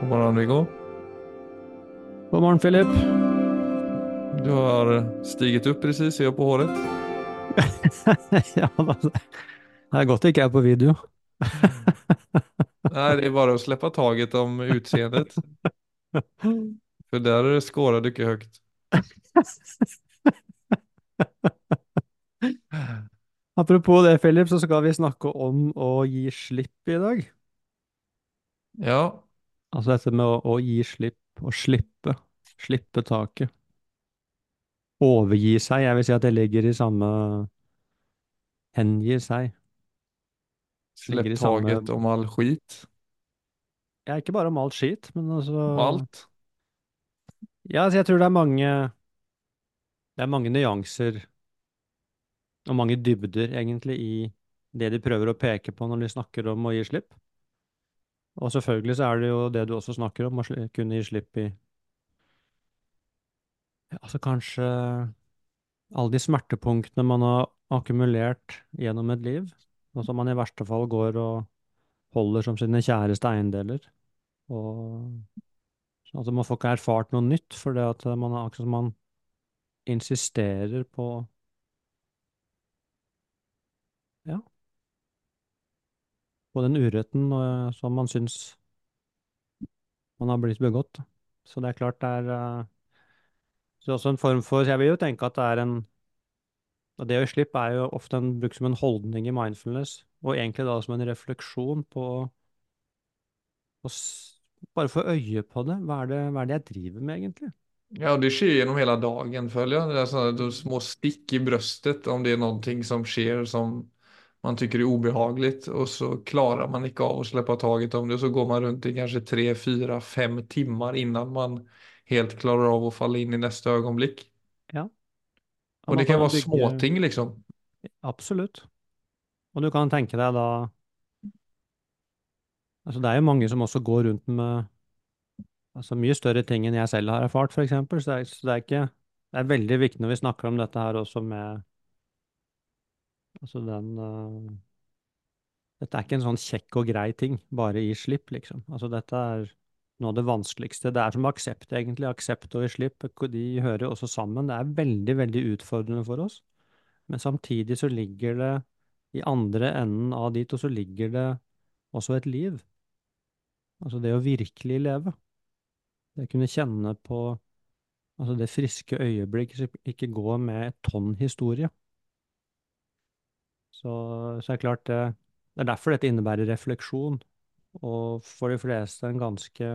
God morgen, Viggo. God morgen, Philip. Du har stiget opp precis, ser på håret. ja, da. det er godt det ikke er på video. Nei, det er bare å slippe taget om utseendet. För där skårar du ikke høyt. Apropos det, Philip, så skal vi snakke om å gi slipp i dag. Ja, Altså dette med å, å gi slipp, å slippe, slippe taket. Overgi seg, jeg vil si at det ligger i samme Hengi seg. Slipp taket samme om all skit. Ja, ikke bare om alt skit, men altså Om alt? Ja, altså jeg tror det er mange Det er mange nyanser og mange dybder, egentlig, i det de prøver å peke på når de snakker om å gi slipp. Og selvfølgelig så er det jo det du også snakker om, å kunne gi slipp i ja, Altså kanskje alle de smertepunktene man har akkumulert gjennom et liv, og som man i verste fall går og holder som sine kjæreste eiendeler. Og altså man får ikke erfart noe nytt, for det at man som man insisterer på Ja. På den uretten eh, som man syns man har blitt begått. Så det er klart det er eh, Så er også en form for Jeg vil jo tenke at det er en Og det å gi slipp er jo ofte en, brukt som en holdning i mindfulness, og egentlig da som en refleksjon på å Bare få øye på det. Hva er det, hva er det jeg driver med, egentlig? Ja, det skjer gjennom hele dagen føler jeg. Det er sånne små stikk i brystet om det er noe som skjer som man tycker är obehagligt och så klarar man inte av att släppa taget om det så går man runt i kanske tre, fyra, fem timmar innan man helt klarar av att falla in i nästa ögonblick. Ja. Och det kan vara bygge- småting liksom. Absolutt. Og du kan tenke deg da Altså, det er jo mange som også går rundt med altså mye større ting enn jeg selv har erfart, eksempel. Så det er, så det er ikke Det er veldig viktig når vi snakker om dette her også med Altså den uh, Dette er ikke en sånn kjekk og grei ting, bare gi slipp, liksom. Altså, dette er noe av det vanskeligste. Det er som aksept, egentlig. Aksept og gi slipp, de hører også sammen. Det er veldig, veldig utfordrende for oss. Men samtidig så ligger det i andre enden av dit, og så ligger det også et liv. Altså det å virkelig leve. Det å kunne kjenne på altså det friske øyeblikk ikke gå med et tonn historie. Så, så er det klart det, det er derfor dette innebærer refleksjon, og for de fleste en ganske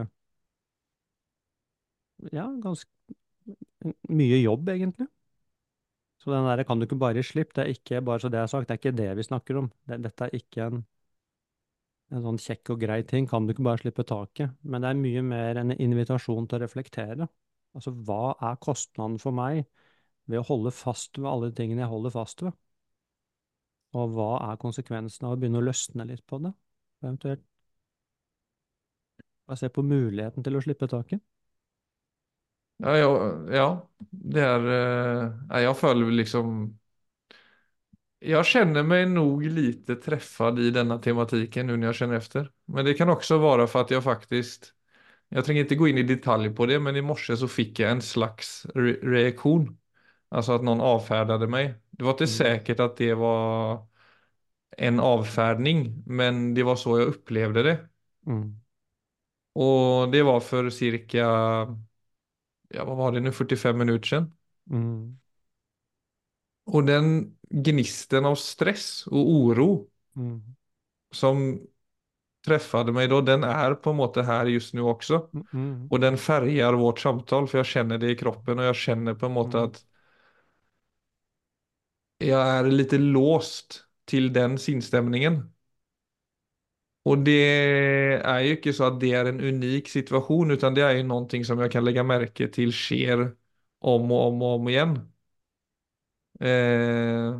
ja, ganske mye jobb, egentlig. Så den der kan du ikke bare gi slipp, det er ikke bare så det er sagt, det er ikke det vi snakker om. Det, dette er ikke en, en sånn kjekk og grei ting, kan du ikke bare slippe taket. Men det er mye mer en invitasjon til å reflektere. Altså, hva er kostnaden for meg ved å holde fast ved alle de tingene jeg holder fast ved? Og hva er konsekvensen av å begynne å løsne litt på det? Eventuelt bare se på muligheten til å slippe taket. Ja, ja, ja, det er eh, ja, jag följer liksom, Jeg kjenner meg nok lite treffet i denne tematikken nå når jeg kjenner efter. Men det kan også være for at jeg faktisk Jeg trenger ikke gå inn i detalj på det, men i morse så fikk jeg en slags re reaktion. Alltså att någon avfärdade mig. Det var inte sikkert säkert att det var en avfärdning, men det var så jag upplevde det. Mm. Och det var för cirka, ja vad var det nu, 45 minuter sedan. Mm. Och den gnisten av stress och oro Mm. som träffade mig då, den är på en måte här just nu också. Mm. Mm. Och den färgar vårt samtal, för jag känner det i kroppen och jag känner på en måte Mm. att jag är lite låst til den sinstämningen. Og det er jo ikke så at det er en unik situasjon, utan det er jo noe som jeg kan legge merke til sker om og om og om igjen. Eh,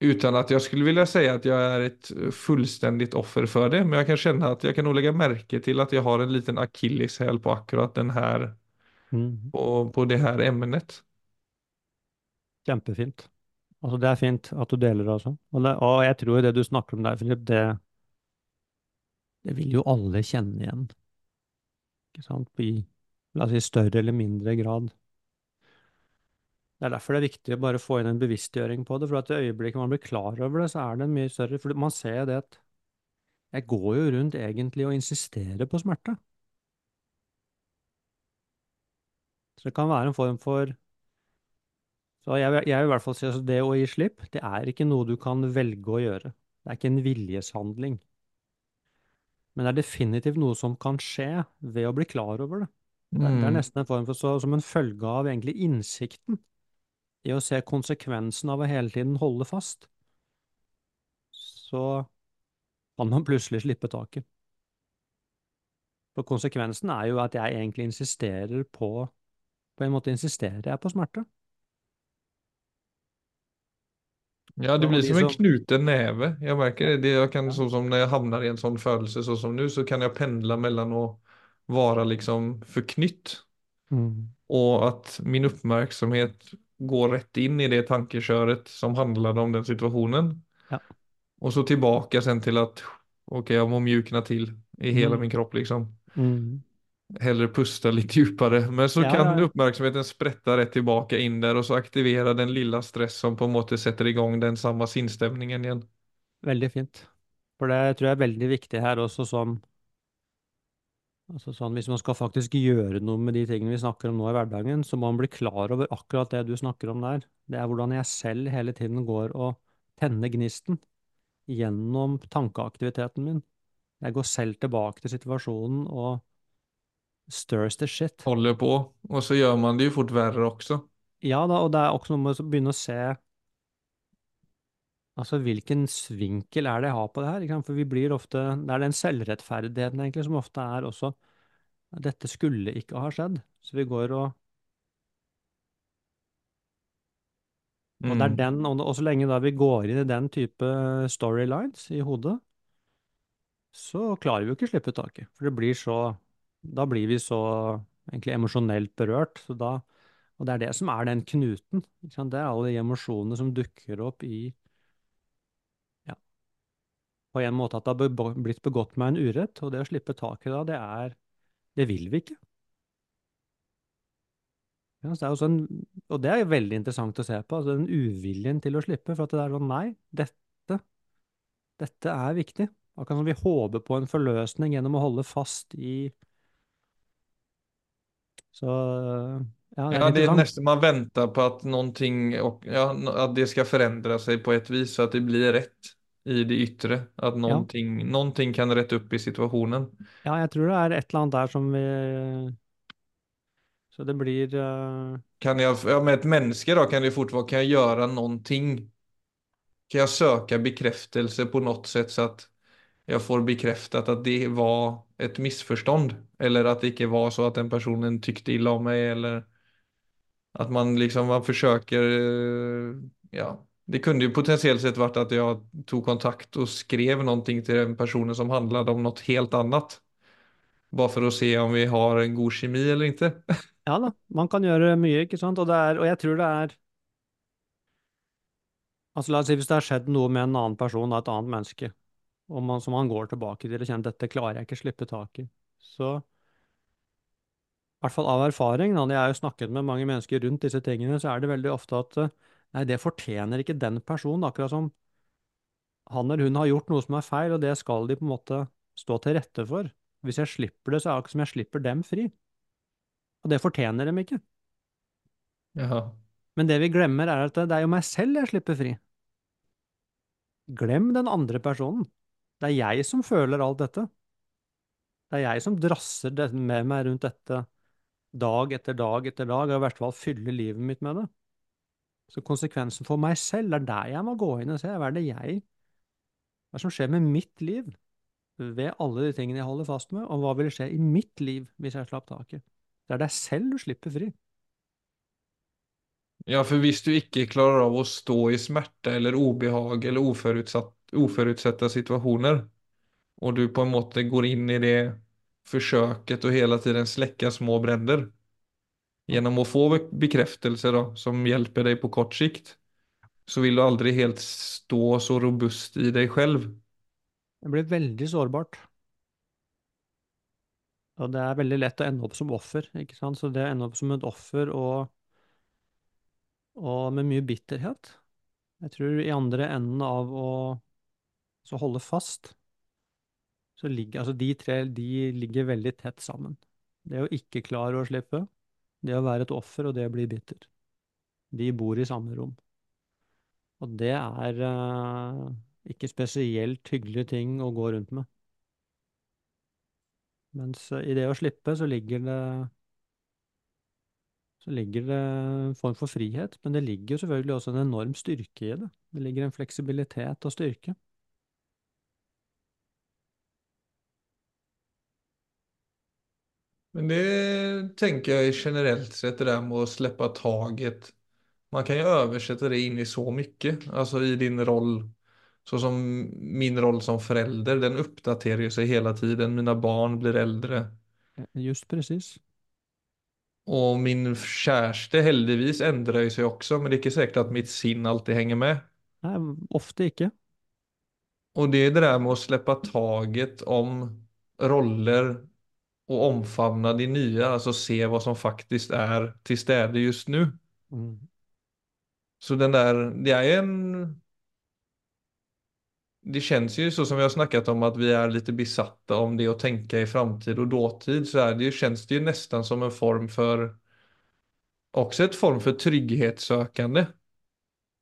at jeg jag skulle vilja si at jeg er et fullstendig offer for det, men jeg kan kjenne at jeg kan legge merke til at jeg har en liten akilleshæl på akkurat den her, Mm. på, på det her ämnet. Kjempefint. Altså, det er fint at du deler det også. Og, det, og jeg tror det du snakker om der, Philip, det Det vil jo alle kjenne igjen, ikke sant, i, la oss si, større eller mindre grad. Det er derfor det er viktig å bare få inn en bevisstgjøring på det, for at i øyeblikket man blir klar over det, så er det mye større For man ser det at jeg går jo rundt egentlig og insisterer på smerte. Så det kan være en form for Så jeg, jeg vil i hvert fall si at det å gi slipp, det er ikke noe du kan velge å gjøre. Det er ikke en viljeshandling. Men det er definitivt noe som kan skje ved å bli klar over det. Det er, det er Mm. nesten en form for så, som en følge av egentlig innsikten i å se konsekvensen av å hele tiden holde fast. Så kan man plutselig slippe taket. For konsekvensen er jo at jeg egentlig insisterer på På en måte insisterer jeg på smerte. Ja, det blir som en knuten neve. Jeg merker det. det jag kan, sånn som Når jeg havner i en sånn følelse sånn som nu, så kan jeg pendle mellom å være liksom forknytt mm, og at min oppmerksomhet går rett inn i det tankekjøret som handlade om den situationen. ja, Og så tilbake sen til at ok, jeg må mjukne til i hela min mm, kropp liksom. mm. Hellre pusta lite djupare. Men så Ja, kan oppmerksomheten uppmärksamheten rett rätt tillbaka in där och så aktivera den lilla stress som på en måte sätter igång den samma sinnstemningen igen. Veldig fint. For det tror jeg er veldig viktig her også, som altså sånn, Hvis man skal faktisk gjøre noe med de tingene vi snakker om nå i hverdagen, så må man bli klar over akkurat det du snakker om der. Det er hvordan jeg selv hele tiden går og tenner gnisten gjennom tankeaktiviteten min. Jeg går selv tilbake til situasjonen og stirs the shit. Holder på og så gjør man det jo fort verre også. Ja da, og det er også noe med å begynne å se Altså, hvilken svinkel er det jeg har på det her? For vi blir ofte Det er den selvrettferdigheten egentlig som ofte er også Dette skulle ikke ha skjedd. Så vi går og Og det er Mm. den, og så lenge da vi går inn i den type storylines i hodet, så klarer vi jo ikke å slippe taket. For det blir så Da blir vi så egentlig emosjonelt berørt. Da, og det er det som er den knuten. Det er alle de emosjonene som dukker opp i ja, på en måte at det har blitt begått meg en urett, og det å slippe taket da, det er Det vil vi ikke. Ja, det sånn, og det er veldig interessant å se på, altså den uviljen til å slippe. For at det er sånn Nei, dette, dette er viktig. Akkurat som vi håper på en forløsning gjennom å holde fast i Så ja, det Ja, det er nesten man venter på at någonting, och, ja, at det skal forandre seg på et vis så at det blir rett i det yttre. at Ja, ting någonting kan rette opp i situationen. ja, jeg tror det er et eller annet der som vi Så det blir uh... Kan jeg, ja, med et menneske da, kan det fort være kan gjøre noen ting Kan jeg søke bekreftelse på noe sätt så att jag får bekräftat att det var ett missförstånd? Eller att det inte var så att den personen tyckte illa om mig eller att man liksom, man försöker, eh, ja. Det kunde ju potentiellt sett varit att jag tog kontakt och skrev någonting till den personen som handlade om något helt annat. Bare for å se om vi har en god kjemi eller ikke. Ja da, man kan gjøre mye, ikke sant? Og, er, og jeg tror det er Altså La oss si hvis det har skjedd noe med en annen person, da, et annet menneske, og man, som man går tilbake til og kjenner dette klarer jeg ikke slippe tak i, så i hvert fall av erfaring, da, når jeg har jo snakket med mange mennesker rundt disse tingene, så er det veldig ofte at nei, det fortjener ikke den personen, akkurat som han eller hun har gjort noe som er feil, og det skal de på en måte stå til rette for. Hvis jeg slipper det, så er det akkurat som jeg slipper dem fri. Og det fortjener dem ikke. Jaha. Men det vi glemmer, er at det er jo meg selv jeg slipper fri. Glem den andre personen. Det er jeg som føler alt dette. Det er jeg som drasser med meg rundt dette dag etter dag etter dag, og i hvert fall fyller livet mitt med det. Så konsekvensen for meg selv, er der jeg må gå inn og se hva er det jeg Hva som skjer med mitt liv ved alle de tingene jeg holder fast med, og hva vil skje i mitt liv hvis jeg slapp taket? Det er deg selv du slipper fri. Ja, for hvis du ikke klarer av å stå i smerte eller obehag eller uforutsette situasjoner, och du på en måte går inn i det forsøket og hele tiden slekker små brenner gjennom å få bekreftelse da, som hjelper deg på kort sikt så vil du aldri helt stå så robust i deg selv. Det blir veldig sårbart. Og det er veldig lett å ende opp som offer, ikke sant? Så det å ende opp som et offer og, og med mye bitterhet Jeg tror i andre enden av å så holde fast, så ligger altså de tre de ligger veldig tett sammen. Det å ikke klare å slippe, det å være et offer og det å bli bitter. De bor i samme rom. Og det er eh, ikke spesielt hyggelige ting å gå rundt med. Mens i det å slippe så ligger det så ligger det en form for frihet, men det ligger jo selvfølgelig også en enorm styrke i det. Det ligger en fleksibilitet og styrke. Men det tenker jag generelt generellt sett det där med å slippe taget. Man kan ju översätta det in i så mycket. Alltså i din roll, så som min roll som förälder, den uppdaterar ju sig hela tiden. Mina barn blir äldre. Just precis. Och min kjæreste heldigvis endrer seg også, också, men det er ikke sikkert at mitt sinn alltid henger med. Nei, ofte ikke. Og det er det der med å slippe taget om roller og omfamna de nye, altså se hva som faktisk er til stede just nu. Mm. Så den der det er en... Det känns ju så som vi har snackat om att vi är lite besatta om det å tänka i framtid och dåtid så är det, ju- känns det ju nästan som en form för också ett form för trygghetssökande.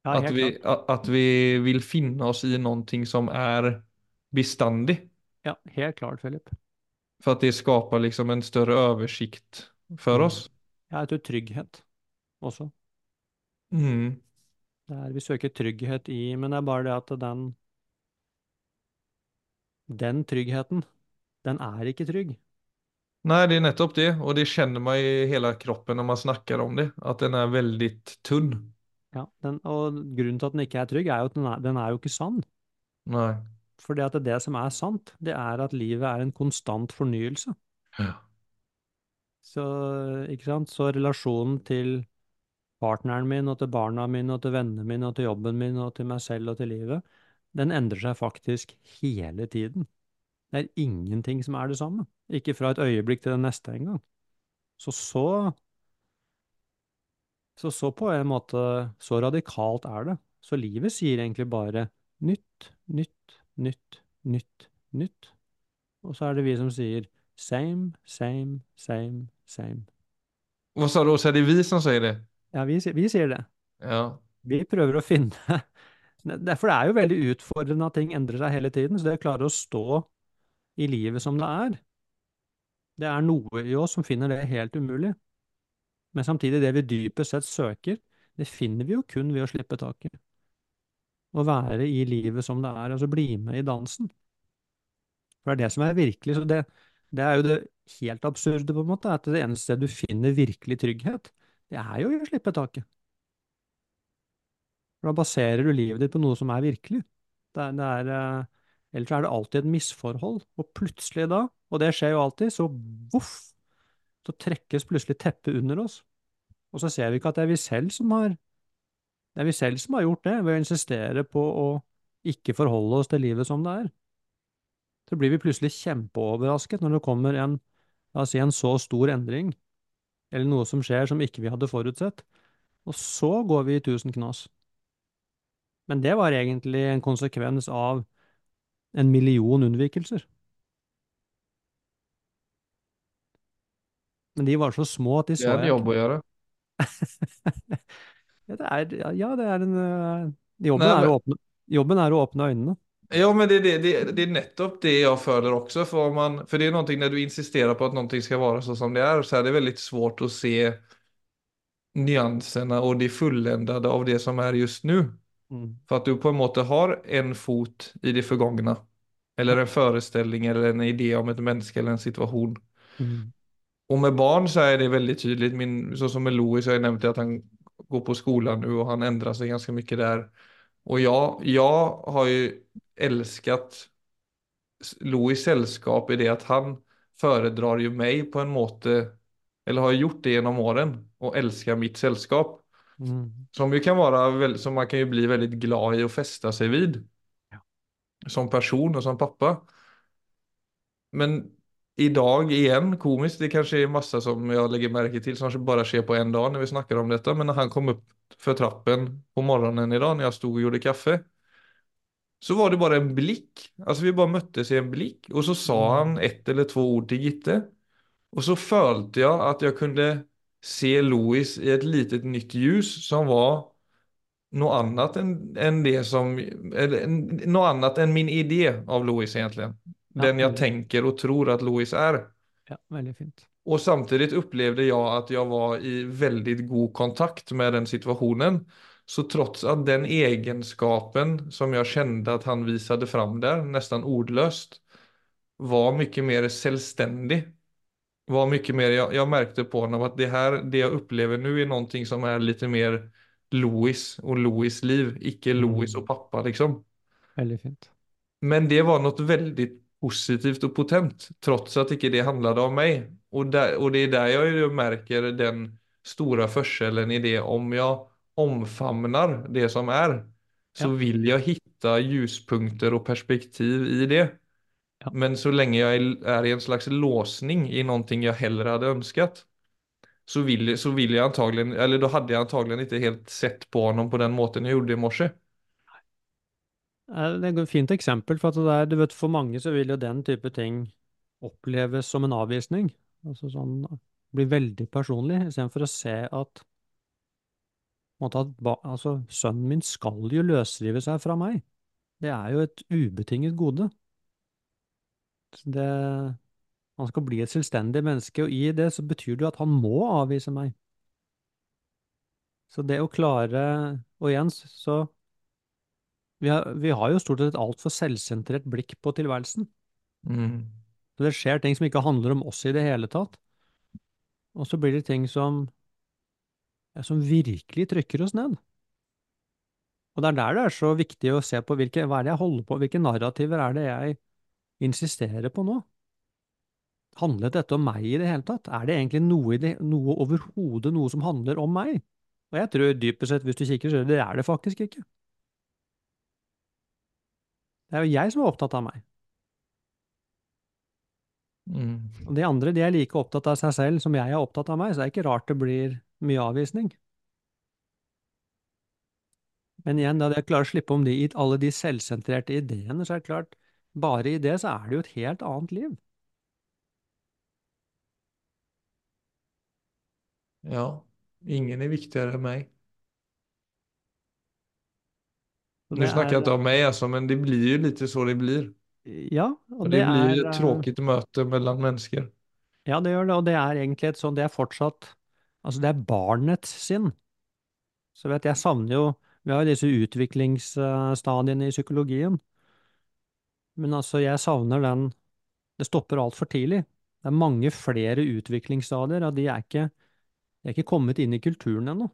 Ja, Att vi, klart. att vi vill finna oss i någonting som är bestandig. Ja, helt klart, Philip. För att det skapar liksom en större översikt för Mm. oss. Jeg tror trygghet også. Mm. Det er, vi søker trygghet i, men det er bare det at den Den tryggheten, den er ikke trygg. Nei, det er nettopp det. og det kjenner man i hele kroppen når man snakker om det. at den er veldig tunn. Ja, den, og grunnen til at den ikke er trygg, er jo at den er, den er jo ikke sann. Nei. For det at det som er sant, det er at livet er en konstant fornyelse. Ja. Så, ikke sant? Så relasjonen til partneren min og til barna mine og til vennene mine og til jobben min og til meg selv og til livet, den endrer seg faktisk hele tiden. Det er ingenting som er det samme. Ikke fra et øyeblikk til det neste engang. Så så Så så på en måte, så radikalt er det. Så livet sier egentlig bare nytt, nytt, nytt, nytt, nytt. Og så er det vi som sier same, same, same, same. Hva sa du? Så er det vi som sier det? Ja, vi, vi sier det. Ja. Vi prøver å finne Derfor det er jo veldig utfordrende at ting endrer seg hele tiden. Så det å klare å stå i livet som det er, det er noe i oss som finner det helt umulig. Men samtidig, det vi dypest sett søker, det finner vi jo kun ved å slippe taket. Å være i livet som det er, altså bli med i dansen. For det er det som er virkelig. Så det, det er jo det helt absurde, på en måte, at det eneste stedet du finner virkelig trygghet, det er jo å slippe taket. For da baserer du livet ditt på noe som er virkelig. Det er, det er, eh, ellers er det alltid et misforhold, og plutselig da, og det skjer jo alltid, så voff, så trekkes plutselig teppet under oss. Og så ser vi ikke at det er vi selv som har, det er vi selv som har gjort det, ved å insistere på å ikke forholde oss til livet som det er. Så blir vi plutselig kjempeoverrasket når det kommer en, si, en så stor endring, eller noe som skjer som ikke vi hadde forutsett, og så går vi i tusen knas. Men det var egentlig en konsekvens av en million unnvikelser. Men de var så små at de så Det er en jobb å gjøre. Ja, det er, ja, det er en øh, Jobben Nei, er men- å åpne, jobben er å åpne øynene. Ja, men det, det, det, är nettopp det jeg føler også. For, man, for det er noe når du insisterer på at noe skal være så som det er, så er det veldig svårt å se nyansene og det fulländade av det som er just nu. Mm. For at du på en måte har en fot i det forgangne, Eller en forestilling eller en idé om et menneske eller en situation. Mm. Og med barn så er det veldig tydelig. Min, så som med Louis så har jeg nevnt at han går på skolen nu og han endrer seg ganske mye der. Og jeg, jeg har jo elsket Louis selskap i det at han foredrar jo meg på en måte, eller har gjort det gjennom åren og elsker mitt sällskap. Mm. Som kan vara, som man kan ju bli väldigt glad i och fästa sig vid. Ja. Som person och som pappa. Men idag igen, komiskt, det kanske är massa som jag lägger märke till som bara sker på en dag när vi snackar om detta, men när han kom upp för trappen på morgonen idag när jag stod och gjorde kaffe, så var det bara en blick. Alltså vi bara möttes i en blick och så sa Mm. han ett eller två ord till Gitte. Och så följde jag att jag kunde se Louis i ett litet nytt ljus som var noe annet enn, än det som, eller Noe annet enn min idé av Louis egentligen. Den jeg tenker og och tror at Louis er. ja, veldig fint. Og samtidig opplevde jeg at jeg var i veldig god kontakt med den situationen. Så trots at den egenskapen som jeg kjente at han viste fram der, nesten ordløst, var mye mer självständig. Var mycket mer, jag, jag märkte på honom att det här, det jag upplever nu är någonting som är lite mer Louis och Louis liv, icke Louis och Mm. pappa liksom. Väldigt fint. Men det var något väldigt positivt och potent, trots att icke det handlade om mig. Och, där, och det är där jag ju märker den stora forskellen i det. Om jag omfamnar det som är, så Ja, vill jag hitta ljuspunkter och perspektiv i det. Ja. Men så lenge jeg är är i en slags låsning i noe jeg heller hadde ønsket, så ville, så vill jag antagligen, eller da hadde jeg antagelig ikke helt sett på ham på den måten jeg gjorde i morse. Det er et fint eksempel, for er, du vet, for mange så vil jo den type ting oppleves som en avvisning. Altså sånn, bli veldig personlig, istedenfor å se at, at ba, altså, sønnen min skal jo løsrive seg fra meg. Det er jo et ubetinget gode. Det, han skal bli et selvstendig menneske, og i det så betyr det jo at han må avvise meg. Så det å klare, og igjen så vi har, vi har jo stort sett et altfor selvsentrert blikk på tilværelsen. Mm. Så det skjer ting som ikke handler om oss i det hele tatt. Og så blir det ting som, som virkelig trykker oss ned. Og det er der det er så viktig å se på hvilke, hva er det jeg holder på, hvilke narrativer er det jeg insisterer på nå? Handlet dette om meg i det hele tatt? Er det egentlig noe, det, noe overhodet noe som handler om meg? Og jeg tror dypest sett, hvis du kikker, så det er det faktisk ikke. Det er jo jeg som er opptatt av meg. Mm. Og de andre de er like opptatt av seg selv som jeg er opptatt av meg, så det er ikke rart det blir mye avvisning. Men igjen, da jeg klarer å slippe om de, alle de selvsentrerte ideene, så er det klart, bare i det så er det jo et helt annet liv. Ja, ingen er viktigere enn meg. Nå Nu jeg ikke om meg, altså, men det blir jo litt så det blir. ja, og det det blir er, et tråkig tråkigt mellom mennesker. människor. ja, det gjør det, og det er egentlig et sånn, det er fortsatt, altså det er barnets sinn. Så vet jeg, jeg savner jo, vi har jo disse utviklingsstadiene i psykologien, men altså jeg savner den, det stopper alt for tidlig. Det er mange flere utviklingsstadier, og de er ikke, de er ikke kommet inn i kulturen ennå.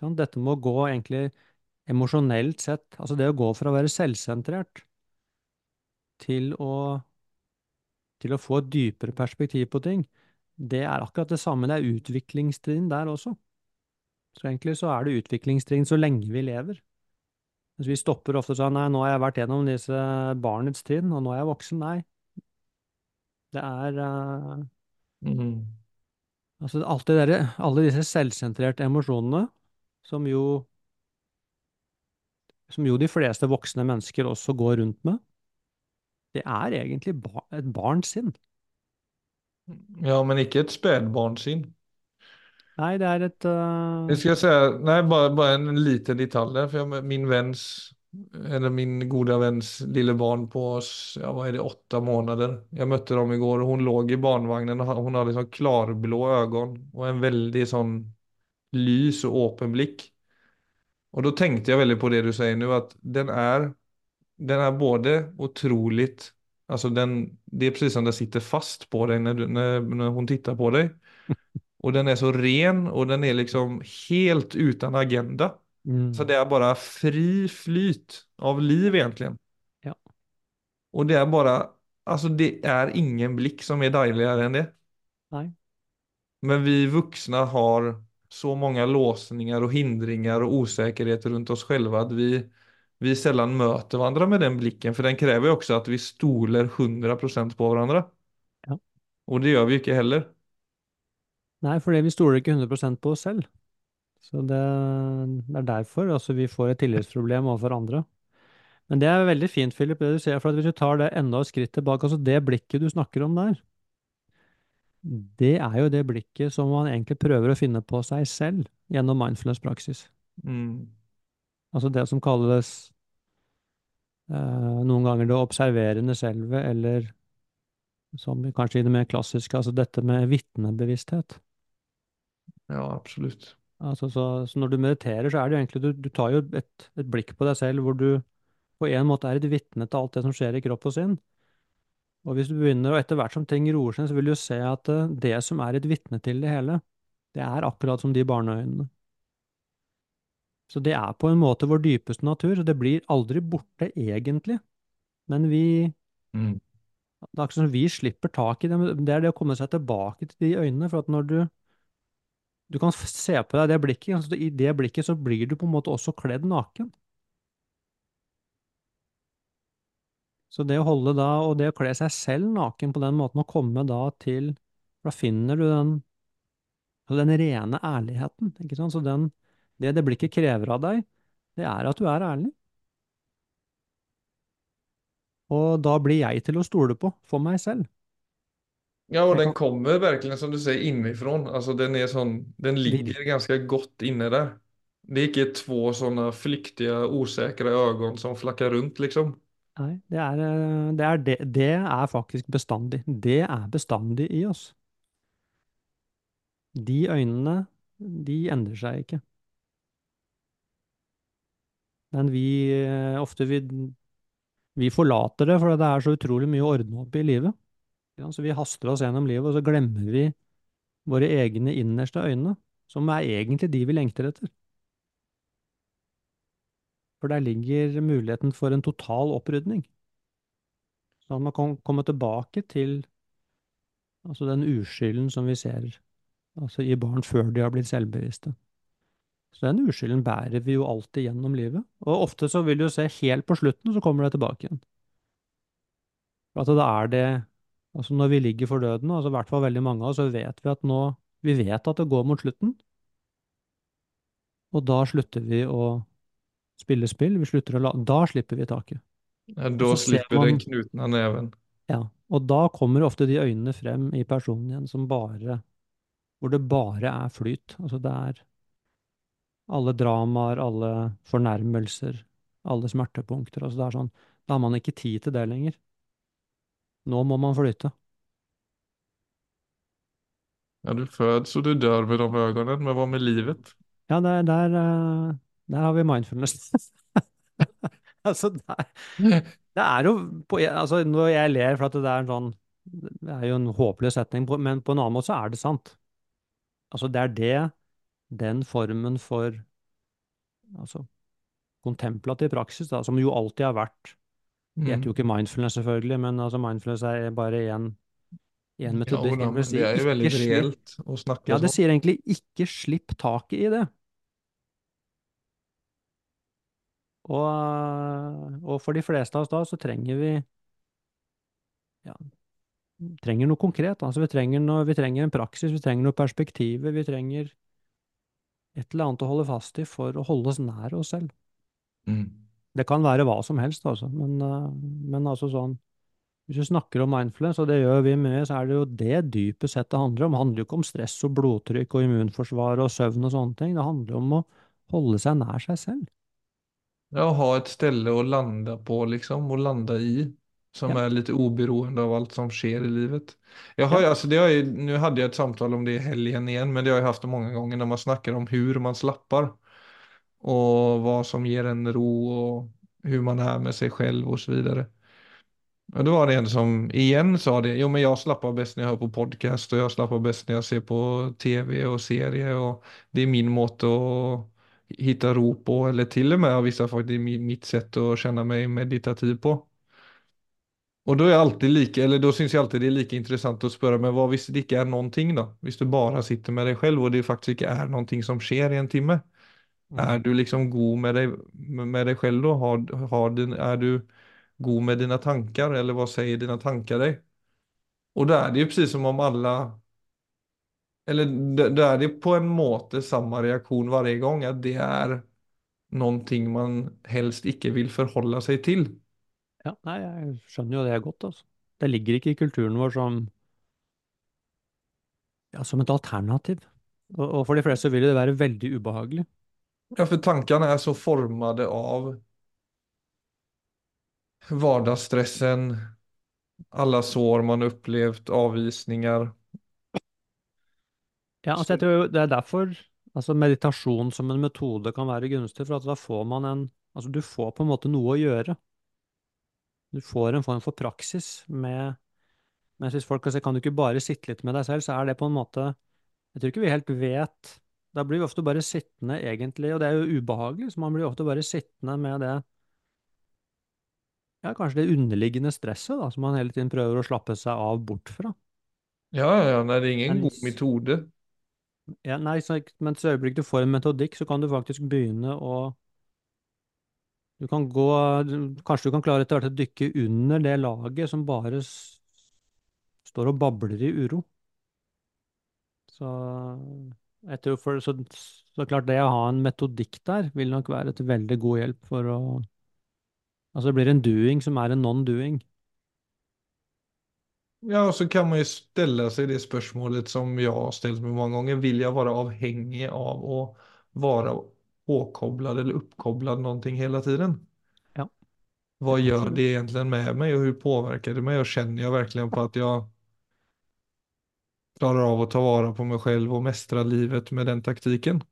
Sånn? Dette må gå egentlig emosjonelt sett, altså det å gå fra å være selvsentrert til å, til å få et dypere perspektiv på ting, det er akkurat det samme, det er utviklingstrinn der også. Så egentlig så er det utviklingstrinn så lenge vi lever. Mens vi stopper ofte og sier nei, nå har jeg vært gjennom disse barnets trinn, og nå er jeg voksen. Nei. Det er uh, Mm. Altså derre, alle disse selvsentrerte emosjonene, som jo som jo de fleste voksne mennesker også går rundt med, det er egentlig ba et barns sinn. Ja, men ikke et spedbarns spädbarnsinn. Nei, det er et uh... Jeg skal si, nei, bare, bara, bara en liten detalj der. For jeg, min venns, eller min gode venns lille barn på, ja, hva er det, åtte måneder Jeg møtte dem i går, og hun låg i barnvagnen Hun hadde hade klarblå øyne og en veldig sånn lys og åpen blikk. Og da tenkte jeg veldig på det du sier nå, at den er, den er både utrolig Altså den, det er precis som den sitter fast på deg når, når, når hun hon tittar på dig. Och den er så ren og den er liksom helt uten agenda. mm, Så det er bare fri flyt av liv egentlig. Ja. Og det er bare Altså, det er ingen blikk som er deiligere enn det. Nei. Men vi voksne har så mange låsninger og hindringer og usikkerhet rundt oss selv at vi, vi sjelden møter hverandre med den blikken. For den krever jo også at vi stoler 100% på hverandre. Ja. Og det gjør vi ikke heller. Nei, fordi vi stoler ikke 100% på oss selv. Så det, det er derfor altså, vi får et tillitsproblem overfor andre. Men det er veldig fint, Philip, det du sier, for at hvis du tar det enda et skritt tilbake, altså det blikket du snakker om der, det er jo det blikket som man egentlig prøver å finne på seg selv gjennom mindfulness-praksis. Mm. Altså det som kalles eh, noen ganger det observerende selve, eller som kanskje i det mer klassiske, altså dette med vitnebevissthet. Ja, absolutt. Altså, så, så når du mediterer, så er det jo egentlig Du, du tar jo et, et blikk på deg selv hvor du på en måte er et vitne til alt det som skjer i kropp og sinn. Og hvis du begynner, og etter hvert som ting roer seg, så vil du se at eh, det som er et vitne til det hele, det er akkurat som de barneøynene. Så det er på en måte vår dypeste natur, så det blir aldri borte egentlig. Men vi, Mm. det er akkurat som vi slipper tak i det, men det er det å komme seg tilbake til de øynene, for at når du, du kan se på deg det blikket, altså i det blikket så blir du på en måte også kledd naken. Så det å holde da, og det å kle seg selv naken på den måten, og komme da til, da finner du den, den rene ærligheten, ikke sant? Så den, det det blikket krever av deg, det er at du er ærlig. Og da blir jeg til å stole på, for meg selv. Ja, og den kommer verkligen som du säger inifrån. Alltså den är sån, den ligger ganska gott inne där. Det er ikke två sånne flyktige, usikre ögon som flakker rundt, liksom. nei, det er, eh, det er, det, det er faktisk bestandig. Det er bestandig i oss. De øynene, de endrer seg ikke. Men vi, eh, ofte vi, vi forlater det, for det er så utrolig mye å ordne opp i livet. Så vi haster oss gjennom livet, og så glemmer vi våre egne innerste øyne, som er egentlig de vi lengter etter. For der ligger muligheten for en total opprydning. Så at man kan komme tilbake til altså den uskylden som vi ser altså i barn før de har blitt selvbevisste. Så den uskylden bærer vi jo alltid gjennom livet. Og ofte så vil du se helt på slutten, så kommer det tilbake igjen. For at da er det Altså når vi ligger for døden, altså i hvert fall veldig mange av oss, så vet vi at nå Vi vet at det går mot slutten. Og da slutter vi å spille spill. Vi slutter å la Da slipper vi taket. Ja, da slipper man, den knuten av neven. Ja. Og da kommer ofte de øynene frem i personen igjen som bare Hvor det bare er flyt. Altså det er alle dramaer, alle fornærmelser, alle smertepunkter. Altså det er sånn Da har man ikke tid til det lenger. Nå må man flyte. Ja, du föds och du dör med de ögonen, men vad med livet? Ja, der, der, eh, der har vi mindfulness. Altså, der, det er jo på, altså, Når jeg ler for at det er en sånn Det er jo en håpløs setning, men på en annen måte så er det sant. Altså, det er det, den formen for altså, kontemplativ praksis, da, som jo alltid har vært Det heter jo Mm. ikke mindfulness, selvfølgelig, men altså, mindfulness er bare én metodikk. Ja, Det er jo veldig slipp reellt att snacka Ja, det så. sier egentlig 'ikke slipp taket i det'. Og, og for de fleste av oss da, så trenger vi ja, trenger noe konkret. Altså vi trenger, noe, vi trenger en praksis, vi trenger noe perspektiv, vi trenger et eller annet å holde fast i for å holde oss nær oss selv. Mm. Det kan være hva som helst, altså, men, eh, men altså sånn Hvis du snakker om mindfulness, og det gjør vi mye, så er det jo det dypest sett det handler om. Det handler jo ikke om stress og blodtrykk og immunforsvar og søvn og sånne ting. Det handler om å holde seg nær seg selv. Ja, ha et sted å lande på liksom Å lande i. Som Ja, er litt oberoende av alt som skjer i livet. Jeg har, ja, altså, alltså det har jeg, nu hade jag ett samtal om det i helgen igjen, men det har jeg haft mange ganger når man snakker om hur man slappar. Och vad som ger en ro och hur man är med sig själv och så vidare. Och då var det en som igen sa det, jo men jag slappar bäst när jag hör på podcast och jag slappar bäst när jag ser på tv och serie och det är min måte att hitta ro på eller till och med vissa sagt det är mitt sätt att känna mig meditativ på. Och då är alltid lika, eller då syns jag alltid det är lika intressant att spørre, men vad hvis det ikke er någonting då? Hvis du bara sitter med dig själv och det faktiskt ikke är någonting som sker i en timme. Mm, Är du liksom god med deg, med deg selv da? Har, har din, er du god med dine tanker, eller hva sier dine tanker deg? Og da er det jo precis som om alle eller da er det på en måte samme reaktion hver gang, at det er noe man helst ikke vil forholde seg til. Ja, nei, jeg skjønner jo det godt, altså. Det ligger ikke i kulturen vår som, ja, som et alternativ. Og, og for de fleste vil det være veldig ubehagelig. Ja, for tankene er så formede av hverdagsstressen, alle sår man opplevd, avvisninger. Ja, altså jeg tror det er derfor altså meditasjon som en metode kan være gunstig, for at da får man en Altså du får på en måte noe å gjøre. Du får en form for praksis med Mens hvis folk kan si kan du ikke bare sitte litt med deg selv, så er det på en måte Jeg tror ikke vi helt vet Da blir vi ofte bare sittende, egentlig, og det er jo ubehagelig, så man blir ofte bare sittende med det Ja, kanskje det underliggende stresset, da, som man hele tiden prøver å slappe seg av bort fra. Ja, ja, nei, det er ingen Men- god metode. Ja, nei, så, men så øyeblikk du får en metodikk, så kan du faktisk begynne å Du kan gå Kanskje du kan klare etter hvert å dykke under det laget som bare står og babler i uro. Så jeg tror for, så, så klart det å ha en metodikk der vil nok være et veldig god hjelp for å Altså det blir en doing som er en non-doing. Ja, og så kan man jo stelle seg det spørsmålet som jeg har stilt meg mange ganger. Vil jeg være avhengig av å være påkoblet eller oppkoblet noe hele tiden? Ja. Hva gjør det egentlig med meg, og hvordan påvirker det meg? Og kjenner jeg virkelig på at jeg klarer av å ta vare på meg selv og mestre livet med den taktikken?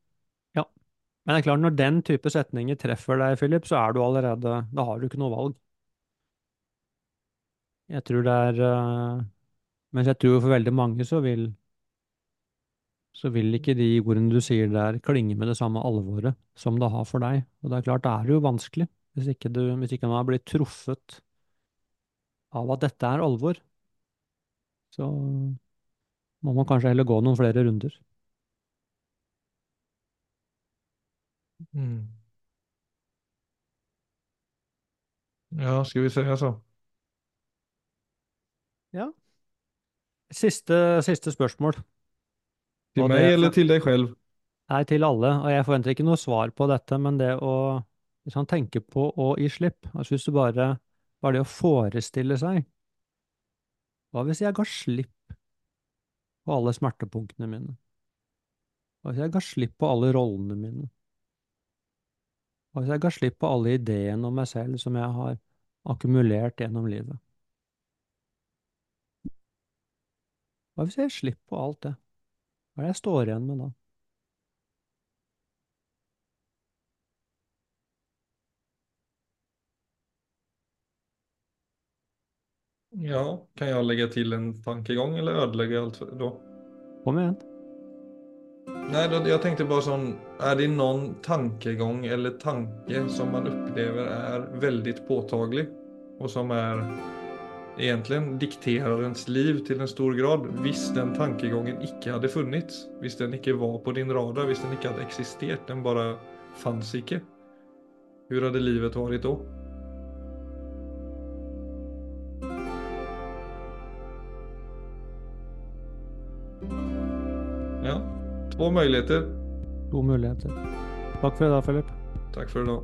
Men det er klart, når den type setninger treffer deg, Philip, så er du allerede Da har du ikke noe valg. Jeg tror det er uh, Mens jeg tror for veldig mange så vil så vil ikke de ordene du sier der, klinge med det samme alvoret som det har for deg. Og det er klart, det er jo vanskelig, hvis ikke, du, hvis ikke man har blitt truffet av at dette er alvor. Så må man kanskje heller gå noen flere runder. Mm. Ja, skal vi se, altså. Ja. Siste, siste spørsmål. Til meg eller til deg selv? Nei, til alle, og jeg forventer ikke noe svar på dette, men det å Hvis han tenker på å gi slipp, altså hvis du bare Bare det å forestille seg Hva hvis jeg ga slipp på alle smertepunktene mine? Hva hvis jeg ga slipp på alle rollene mine? Hva hvis jeg ga slipp på alle ideene om meg selv som jeg har akkumulert gjennom livet? Hva hvis jeg gir slipp på alt det? Hva er det jeg står igjen med da? Ja, kan jeg legge til en tankegang, eller ødelegger jeg alt da? Kom igjen. Nei, jeg tenkte bare sånn Er det noen tankegang eller tanke som man opplever er veldig påtagelig, og som er egentlig dikterer ens liv til en stor grad, hvis den tankegangen ikke hadde funnits, hvis den ikke var på din radar, hvis den ikke hadde eksistert, den bare fantes ikke, hvordan hadde livet vært da? Ja, To muligheter. To muligheter. Takk for i dag, Philip. Takk for i idag.